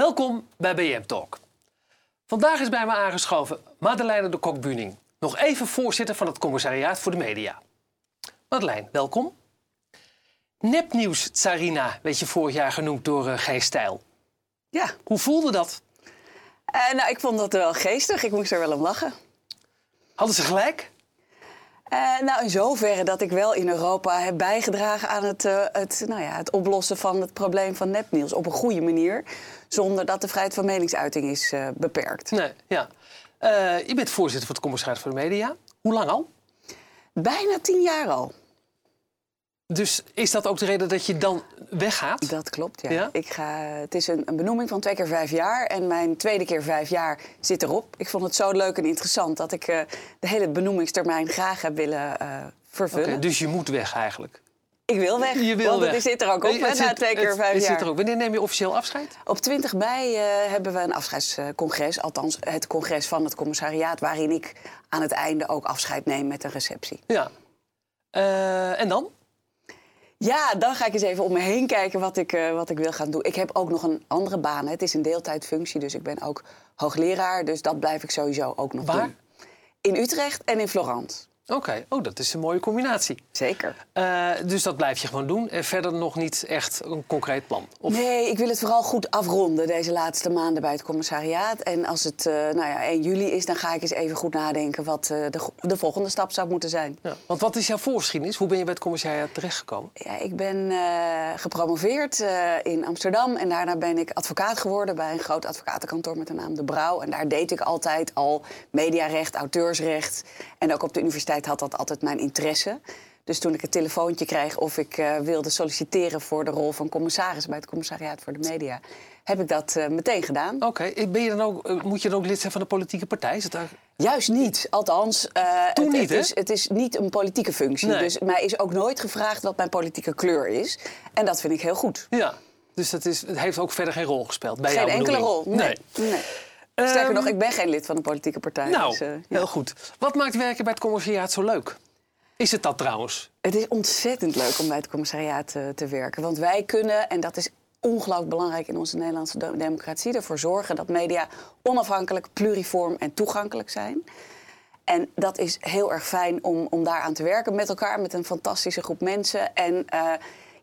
Welkom bij BM Talk. Vandaag is bij me aangeschoven Madeleine de Kok-Buning, nog even voorzitter van het Commissariaat voor de Media. Madeleine, welkom. Nepnieuws Tsarina werd je vorig jaar genoemd door uh, G. Stijl. Ja. Hoe voelde dat? Uh, nou, ik vond dat wel geestig. Ik moest er wel om lachen. Hadden ze gelijk? Uh, nou, in zoverre dat ik wel in Europa heb bijgedragen aan het, uh, het, nou ja, het oplossen van het probleem van nepnieuws. Op een goede manier, zonder dat de vrijheid van meningsuiting is uh, beperkt. Nee, ja. je bent voorzitter van het Commissariaat voor de Media. Hoe lang al? Bijna tien jaar al. Dus is dat ook de reden dat je dan weggaat? Dat klopt, ja. ja? Ik ga, het is een, een, benoeming van twee keer vijf jaar. En mijn tweede keer vijf jaar zit erop. Ik vond het zo leuk en interessant dat ik uh, de hele benoemingstermijn graag heb willen uh, vervullen. Okay, dus je moet weg eigenlijk? Ik wil weg, je wil want weg. het zit er ook op, het na twee keer het, vijf het jaar. Zit er ook. Wanneer neem je officieel afscheid? Op 20 mei uh, hebben we een afscheidscongres. Althans, het congres van het commissariaat... waarin ik aan het einde ook afscheid neem met een receptie. Ja. en dan? Ja, dan ga ik eens even om me heen kijken wat ik, uh, wat ik wil gaan doen. Ik heb ook nog een andere baan. Hè. Het is een deeltijdfunctie, dus ik ben ook hoogleraar. Dus dat blijf ik sowieso ook nog Waar? doen. In Utrecht en in Florence. Oké, okay. oh, dat is een mooie combinatie. Zeker. Uh, dus dat blijf je gewoon doen en verder nog niet echt een concreet plan? Of... Nee, ik wil het vooral goed afronden deze laatste maanden bij het commissariaat. En als het uh, nou ja, 1 juli is, dan ga ik eens even goed nadenken wat uh, de, de, volgende stap zou moeten zijn. Ja, want wat is jouw voorgeschiedenis? Hoe ben je bij het commissariaat terechtgekomen? Ja, ik ben gepromoveerd in Amsterdam en daarna ben ik advocaat geworden bij een groot advocatenkantoor met de naam De Brouw. En daar deed ik altijd al mediarecht, auteursrecht en ook op de universiteit had dat altijd mijn interesse. Dus toen ik het telefoontje kreeg of ik uh, wilde solliciteren voor de rol van commissaris bij het Commissariaat voor de Media, heb ik dat uh, meteen gedaan. Oké, okay. ben je dan ook, uh, moet je dan ook lid zijn van de politieke partij? Is het daar... Juist niet. Althans, Toen het, niet, het, is, het is niet een politieke functie. Nee. Dus mij is ook nooit gevraagd wat mijn politieke kleur is. En dat vind ik heel goed. Ja, dus dat is, het heeft ook verder geen rol gespeeld bij Geen jouw enkele rol. Nee. nee. Sterker nog, ik ben geen lid van een politieke partij. Nou, dus, uh, ja. heel goed. Wat maakt werken bij het commissariaat zo leuk? Is het dat trouwens? Het is ontzettend leuk om bij het commissariaat uh, te werken. Want wij kunnen, en dat is ongelooflijk belangrijk in onze Nederlandse de democratie, ervoor zorgen dat media onafhankelijk, pluriform en toegankelijk zijn. En dat is heel erg fijn om, om daaraan te werken met elkaar, met een fantastische groep mensen. En uh,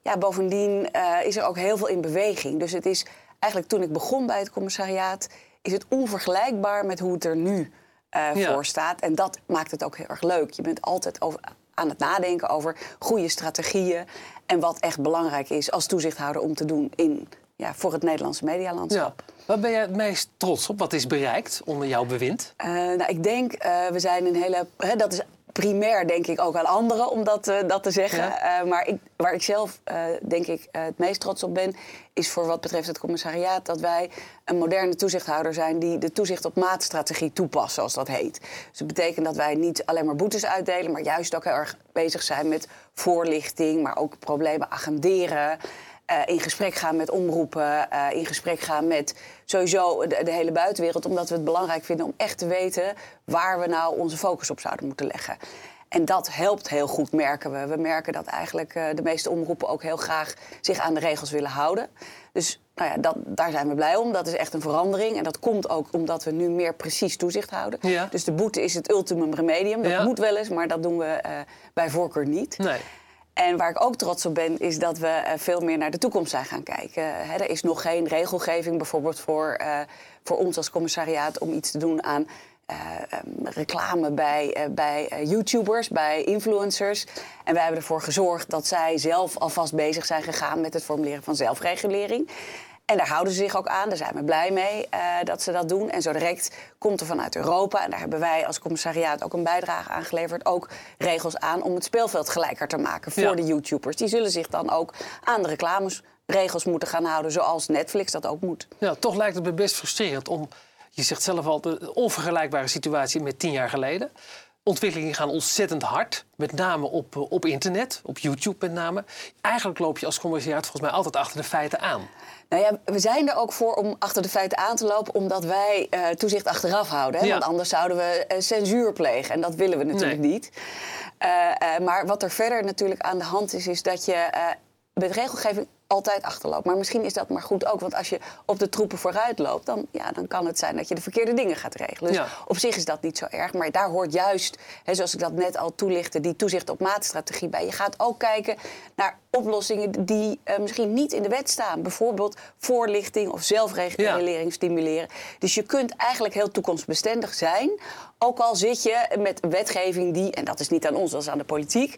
ja, bovendien is er ook heel veel in beweging. Dus het is eigenlijk toen ik begon bij het commissariaat, is het onvergelijkbaar met hoe het er nu uh, Ja. voor staat. En dat maakt het ook heel erg leuk. Je bent altijd over, aan het nadenken over goede strategieën en wat echt belangrijk is als toezichthouder om te doen in, ja, voor het Nederlandse medialandschap. Ja. Waar ben jij het meest trots op? Wat is bereikt onder jouw bewind? Uh, nou, ik denk, uh, we zijn een hele. Hè, dat is primair, denk ik, ook aan anderen om dat, uh, dat te zeggen. Ja. Uh, maar ik, waar ik zelf, uh, denk ik, het meest trots op ben, is voor wat betreft het commissariaat dat wij een moderne toezichthouder zijn die de toezicht op maatstrategie toepast, zoals dat heet. Dus dat betekent dat wij niet alleen maar boetes uitdelen, maar juist ook heel erg bezig zijn met voorlichting, maar ook problemen agenderen. Uh, in gesprek gaan met omroepen, uh, in gesprek gaan met sowieso de, de, hele buitenwereld. Omdat we het belangrijk vinden om echt te weten waar we nou onze focus op zouden moeten leggen. En dat helpt heel goed, merken we. We merken dat eigenlijk uh, de meeste omroepen ook heel graag zich aan de regels willen houden. Dus nou ja, dat, daar zijn we blij om. Dat is echt een verandering. En dat komt ook omdat we nu meer precies toezicht houden. Ja. Dus de boete is het ultimum remedium. Dat Ja. moet wel eens, maar dat doen we bij voorkeur niet. Nee. En waar ik ook trots op ben, is dat we uh, veel meer naar de toekomst zijn gaan kijken. Er is nog geen regelgeving bijvoorbeeld voor, uh, voor ons als commissariaat om iets te doen aan uh, um, reclame bij, bij YouTubers, bij influencers. En wij hebben ervoor gezorgd dat zij zelf alvast bezig zijn gegaan met het formuleren van zelfregulering. En daar houden ze zich ook aan. Daar zijn we blij mee uh, dat ze dat doen. En zo direct komt er vanuit Europa, en daar hebben wij als commissariaat ook een bijdrage aan geleverd, ook regels aan om het speelveld gelijker te maken voor Ja. de YouTubers. Die zullen zich dan ook aan de reclamesregels moeten gaan houden, zoals Netflix dat ook moet. Ja, toch lijkt het me best frustrerend om, je zegt zelf al, de onvergelijkbare situatie met tien jaar geleden. Ontwikkelingen gaan ontzettend hard, met name op, eh, op internet, op YouTube met name. Eigenlijk loop je als commissariaat volgens mij altijd achter de feiten aan. Nou ja, we zijn er ook voor om achter de feiten aan te lopen, omdat wij uh, toezicht achteraf houden. Hè? Ja. Want anders zouden we uh, censuur plegen. En dat willen we natuurlijk Nee. niet. Uh, maar wat er verder natuurlijk aan de hand is, is dat je met regelgeving altijd achterloopt. Maar misschien is dat maar goed ook. Want als je op de troepen vooruit loopt, dan, ja, dan kan het zijn dat je de verkeerde dingen gaat regelen. Dus Ja. op zich is dat niet zo erg. Maar daar hoort juist, hè, zoals ik dat net al toelichtte, die toezicht op maatstrategie bij. Je gaat ook kijken naar oplossingen die eh, misschien niet in de wet staan. Bijvoorbeeld voorlichting of zelfregulering stimuleren. Dus je kunt eigenlijk heel toekomstbestendig zijn. Ook al zit je met wetgeving die, en dat is niet aan ons, dat is aan de politiek,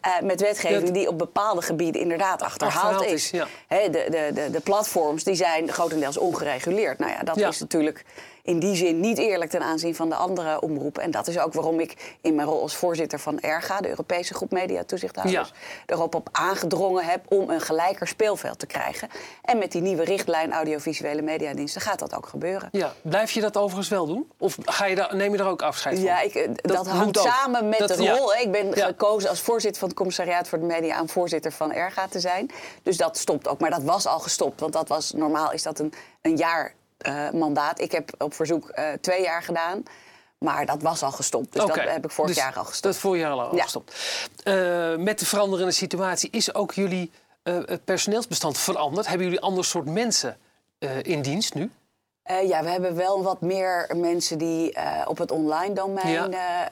eh, met wetgeving Dat- die op bepaalde gebieden inderdaad achterhaald, Achterhaald is. Ja. De, de, de, de platforms die zijn grotendeels ongereguleerd. Nou ja, dat Ja. is natuurlijk in die zin niet eerlijk ten aanzien van de andere omroepen. En dat is ook waarom ik in mijn rol als voorzitter van ERGA, de Europese groep Mediatoezichthouders, erop op aangedrongen heb om een gelijker speelveld te krijgen. En met die nieuwe richtlijn audiovisuele mediadiensten gaat dat ook gebeuren. Ja, blijf je dat overigens wel doen? Of ga je daar, neem je er ook afscheid van? Ja, ik, eh, dat, hangt ook. samen met Dat- de rol. Ik ben Ja. gekozen als voorzitter van het commissariaat voor de media... aan voorzitter van ERGA te zijn. Dus dat stopt ook. Maar dat was al gestopt. Want dat was, normaal is dat een, een jaar eh, mandaat. Ik heb op verzoek eh, twee jaar gedaan. Maar dat was al gestopt. Dus dat heb ik vorig dus jaar al gestopt. Dat vorig jaar al Ja. gestopt. Eh, met de veranderende situatie is ook jullie personeelsbestand veranderd. Hebben jullie ander soort mensen in dienst nu? Ja, we hebben wel wat meer mensen die op het online domein Ja.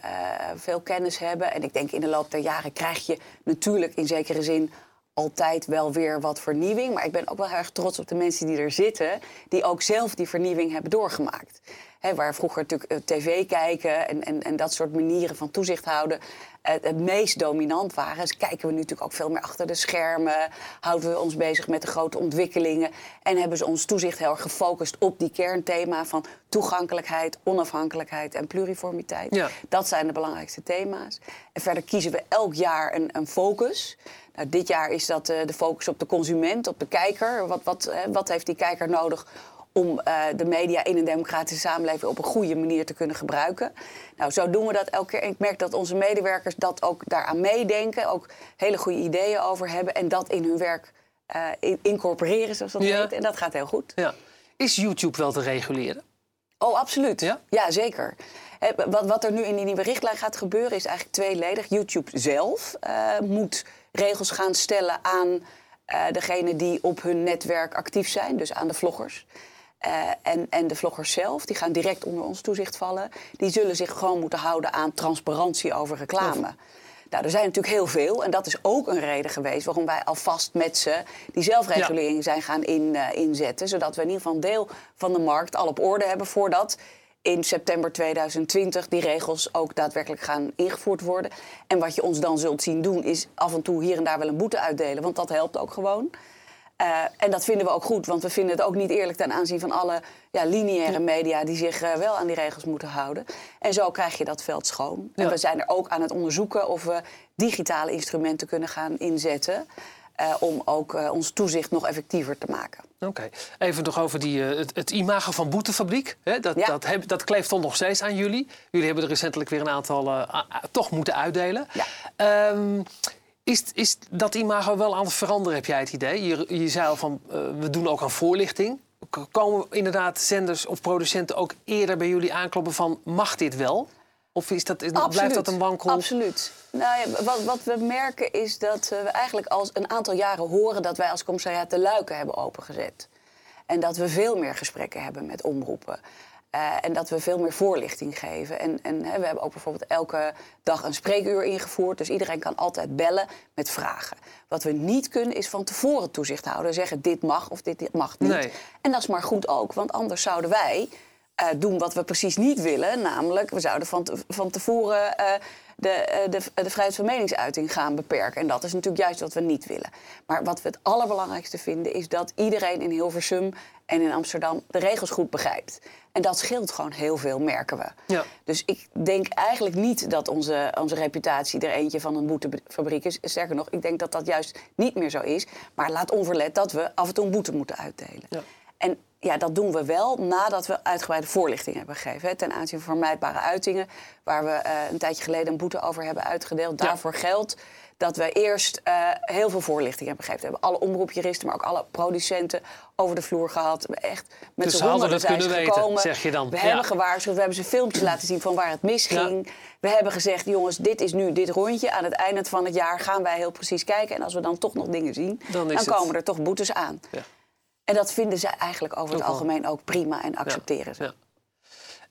veel kennis hebben. En ik denk in de loop der jaren krijg je natuurlijk in zekere zin altijd wel weer wat vernieuwing. Maar ik ben ook wel heel erg trots op de mensen die er zitten, die ook zelf die vernieuwing hebben doorgemaakt. Waar vroeger natuurlijk eh, tv kijken en, en, en dat soort manieren van toezicht houden het meest dominant waren. Dus kijken we nu natuurlijk ook veel meer achter de schermen. Houden we ons bezig met de grote ontwikkelingen. En hebben ze ons toezicht heel erg gefocust op die kernthema van toegankelijkheid, onafhankelijkheid en pluriformiteit. Ja. Dat zijn de belangrijkste thema's. En verder kiezen we elk jaar een, een focus. Nou, dit jaar is dat eh, de focus op de consument, op de kijker. Wat, wat, eh, wat heeft die kijker nodig om eh, de media in een democratische samenleving op een goede manier te kunnen gebruiken. Nou, zo doen we dat elke keer. En ik merk dat onze medewerkers dat ook daaraan meedenken, ook hele goede ideeën over hebben en dat in hun werk eh, in- incorporeren, zoals dat Ja. heet. En dat gaat heel goed. Ja. Is YouTube wel te reguleren? Oh, absoluut. Ja? zeker. Eh, Wat, wat er nu in die nieuwe richtlijn gaat gebeuren is eigenlijk tweeledig. YouTube zelf eh, moet regels gaan stellen aan eh degenen die op hun netwerk actief zijn, dus aan de vloggers. Eh, en, en de vloggers zelf, die gaan direct onder ons toezicht vallen. Die zullen zich gewoon moeten houden aan transparantie over reclame. Nou, er zijn natuurlijk heel veel. En dat is ook een reden geweest waarom wij alvast met ze die zelfregulering zijn gaan in, eh, inzetten. Zodat we in ieder geval een deel van de markt al op orde hebben voordat in september 2020 die regels ook daadwerkelijk gaan ingevoerd worden. En wat je ons dan zult zien doen, is af en toe hier en daar wel een boete uitdelen. Want dat helpt ook gewoon. Eh, en dat vinden we ook goed, want we vinden het ook niet eerlijk ten aanzien van alle ja, lineaire media die zich eh, wel aan die regels moeten houden. En zo krijg je dat veld schoon. En we zijn er ook aan het onderzoeken of we digitale instrumenten kunnen gaan inzetten. eh, om ook ons toezicht nog effectiever te maken. Oké. Even nog over die, het, het imago van Boetefabriek. Hè? Dat, Ja. dat, heb- dat kleeft toch nog steeds aan jullie. Jullie hebben er recentelijk weer een aantal toch moeten uitdelen. Ja. Ehm, is, is dat imago wel aan het veranderen, heb jij het idee? Je, je zei al van, eh, we doen ook aan voorlichting. Komen inderdaad zenders of producenten ook eerder bij jullie aankloppen van... mag dit wel? Of is dat, blijft dat een wankel? Absoluut. Nou ja, wat, wat we merken is dat eh, we eigenlijk al een aantal jaren horen dat wij als commissariat de luiken hebben opengezet. En dat we veel meer gesprekken hebben met omroepen. Eh, en dat we veel meer voorlichting geven. En, en hè, we hebben ook bijvoorbeeld elke dag een spreekuur ingevoerd. Dus iedereen kan altijd bellen met vragen. Wat we niet kunnen is van tevoren toezicht houden. Zeggen dit mag of dit, dit mag niet. Nee. En dat is maar goed ook. Want anders zouden wij eh, doen wat we precies niet willen. Namelijk, we zouden van, te- van tevoren eh, de, eh, de, de vrijheid van meningsuiting gaan beperken. En dat is natuurlijk juist wat we niet willen. Maar wat we het allerbelangrijkste vinden... is dat iedereen in Hilversum en in Amsterdam de regels goed begrijpt. En dat scheelt gewoon heel veel, merken we. Ja. Dus ik denk eigenlijk niet dat onze, onze reputatie er eentje van een boetefabriek is. Sterker nog, ik denk dat dat juist niet meer zo is. Maar laat onverlet dat we af en toe een boete moeten uitdelen. Ja. En ja, dat doen we wel nadat we uitgebreide voorlichting hebben gegeven. Hè, ten aanzien van vermijdbare uitingen, waar we uh, een tijdje geleden een boete over hebben uitgedeeld. Daarvoor geldt dat we eerst uh, heel veel voorlichting hebben gegeven. We hebben alle omroepjuristen, maar ook alle producenten over de vloer gehad. Echt met dus de honderden zijn ze gekomen. Weten, zeg je dan. We ja. hebben gewaarschuwd, we hebben ze filmpjes laten zien van waar het misging. Ja. We hebben gezegd, jongens, dit is nu dit rondje. Aan het einde van het jaar gaan wij heel precies kijken. En als we dan toch nog dingen zien, dan, dan komen het... er toch boetes aan. Ja. En dat vinden ze eigenlijk over het algemeen ook prima en accepteren ze.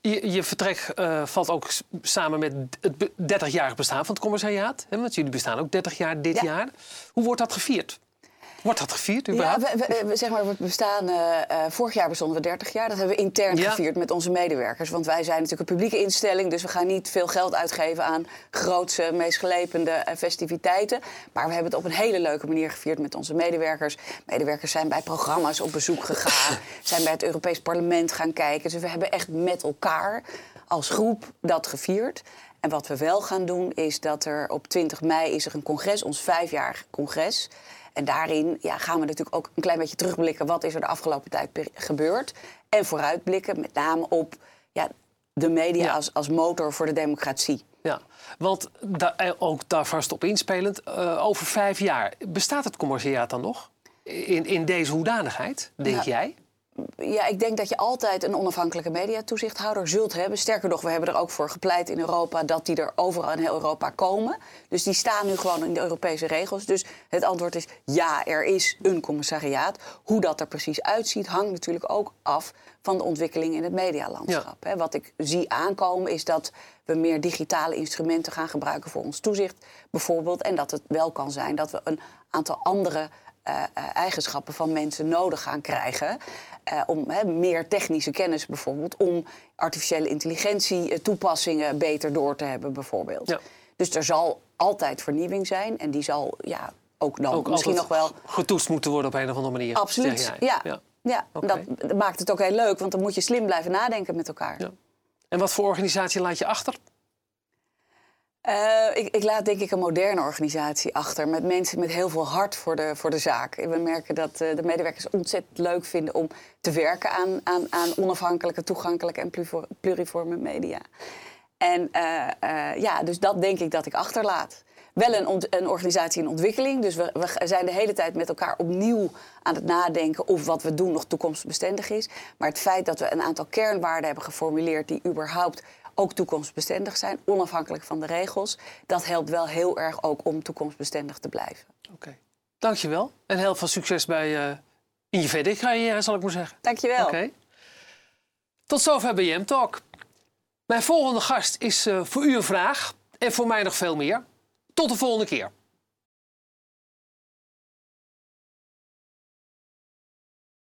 Je, je, vertrek uh, valt ook samen met het 30-jarig bestaan van het commissariaat. Hè? Want jullie bestaan ook 30 jaar dit jaar. Hoe wordt dat gevierd? Wordt dat gevierd überhaupt? Ja, we, we, zeg maar, we bestaan, uh, uh, vorig jaar bestonden we 30 jaar. Dat hebben we intern ja. gevierd met onze medewerkers. Want wij zijn natuurlijk een publieke instelling. Dus we gaan niet veel geld uitgeven aan grootse, meest gelepende uh, festiviteiten. Maar we hebben het op een hele leuke manier gevierd met onze medewerkers. Medewerkers zijn bij programma's op bezoek gegaan. zijn bij het Europees Parlement gaan kijken. Dus we hebben echt met elkaar als groep dat gevierd. En wat we wel gaan doen is dat er op 20 mei is er een congres, ons vijfjarig congres. En daarin ja, gaan we natuurlijk ook een klein beetje terugblikken. Wat is er de afgelopen tijd gebeurd? En vooruitblikken, met name op ja, de media ja. als, als motor voor de democratie. Ja, want da ook daar vast op inspelend, uh, over vijf jaar, bestaat het commissariaat dan nog? In, in deze hoedanigheid, denk ja. jij? Ja, ik denk dat je altijd een onafhankelijke mediatoezichthouder zult hebben. Sterker nog, we hebben er ook voor gepleit in Europa dat die er overal in heel Europa komen. Dus die staan nu gewoon in de Europese regels. Dus het antwoord is ja, er is een commissariaat. Hoe dat er precies uitziet, hangt natuurlijk ook af van de ontwikkeling in het medialandschap. Ja. Wat ik zie aankomen is dat we meer digitale instrumenten gaan gebruiken voor ons toezicht, bijvoorbeeld. En dat het wel kan zijn dat we een aantal andere eigenschappen van mensen nodig gaan krijgen. Uh, om he, meer technische kennis bijvoorbeeld, om artificiële intelligentie toepassingen beter door te hebben bijvoorbeeld. Ja. Dus er zal altijd vernieuwing zijn en die zal ja, ook dan ook misschien nog wel... getoetst moeten worden op een of andere manier. Absoluut, ja. ja. ja. Okay. Dat maakt het ook heel leuk, want dan moet je slim blijven nadenken met elkaar. Ja. En wat voor organisatie laat je achter? Uh, ik, ik, laat denk ik een moderne organisatie achter. Met mensen met heel veel hart voor de, voor de zaak. We merken dat uh, de medewerkers ontzettend leuk vinden om te werken aan, aan, aan onafhankelijke, toegankelijke en pluriforme media. En uh, ja, dus dat denk ik dat ik achterlaat. Wel een, een organisatie in ontwikkeling. Dus we, we, zijn de hele tijd met elkaar opnieuw aan het nadenken of wat we doen nog toekomstbestendig is. Maar het feit dat we een aantal kernwaarden hebben geformuleerd die überhaupt ook toekomstbestendig zijn, onafhankelijk van de regels. Dat helpt wel heel erg ook om toekomstbestendig te blijven. Oké, okay. dankjewel. En heel veel succes bij, uh, in je verder carrière, zal ik maar zeggen. Dankjewel. Oké. Okay. Tot zover BM Talk. Mijn volgende gast is uh, voor u een vraag en voor mij nog veel meer. Tot de volgende keer.